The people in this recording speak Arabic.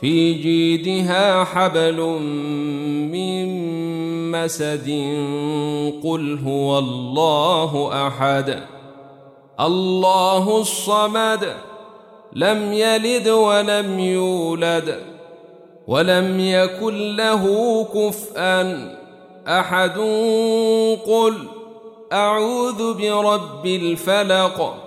في جيدها حبل من مسد قل هو الله أحد. الله الصمد لم يلد ولم يولد ولم يكن له كفءا أحد. قل أعوذ برب الفلق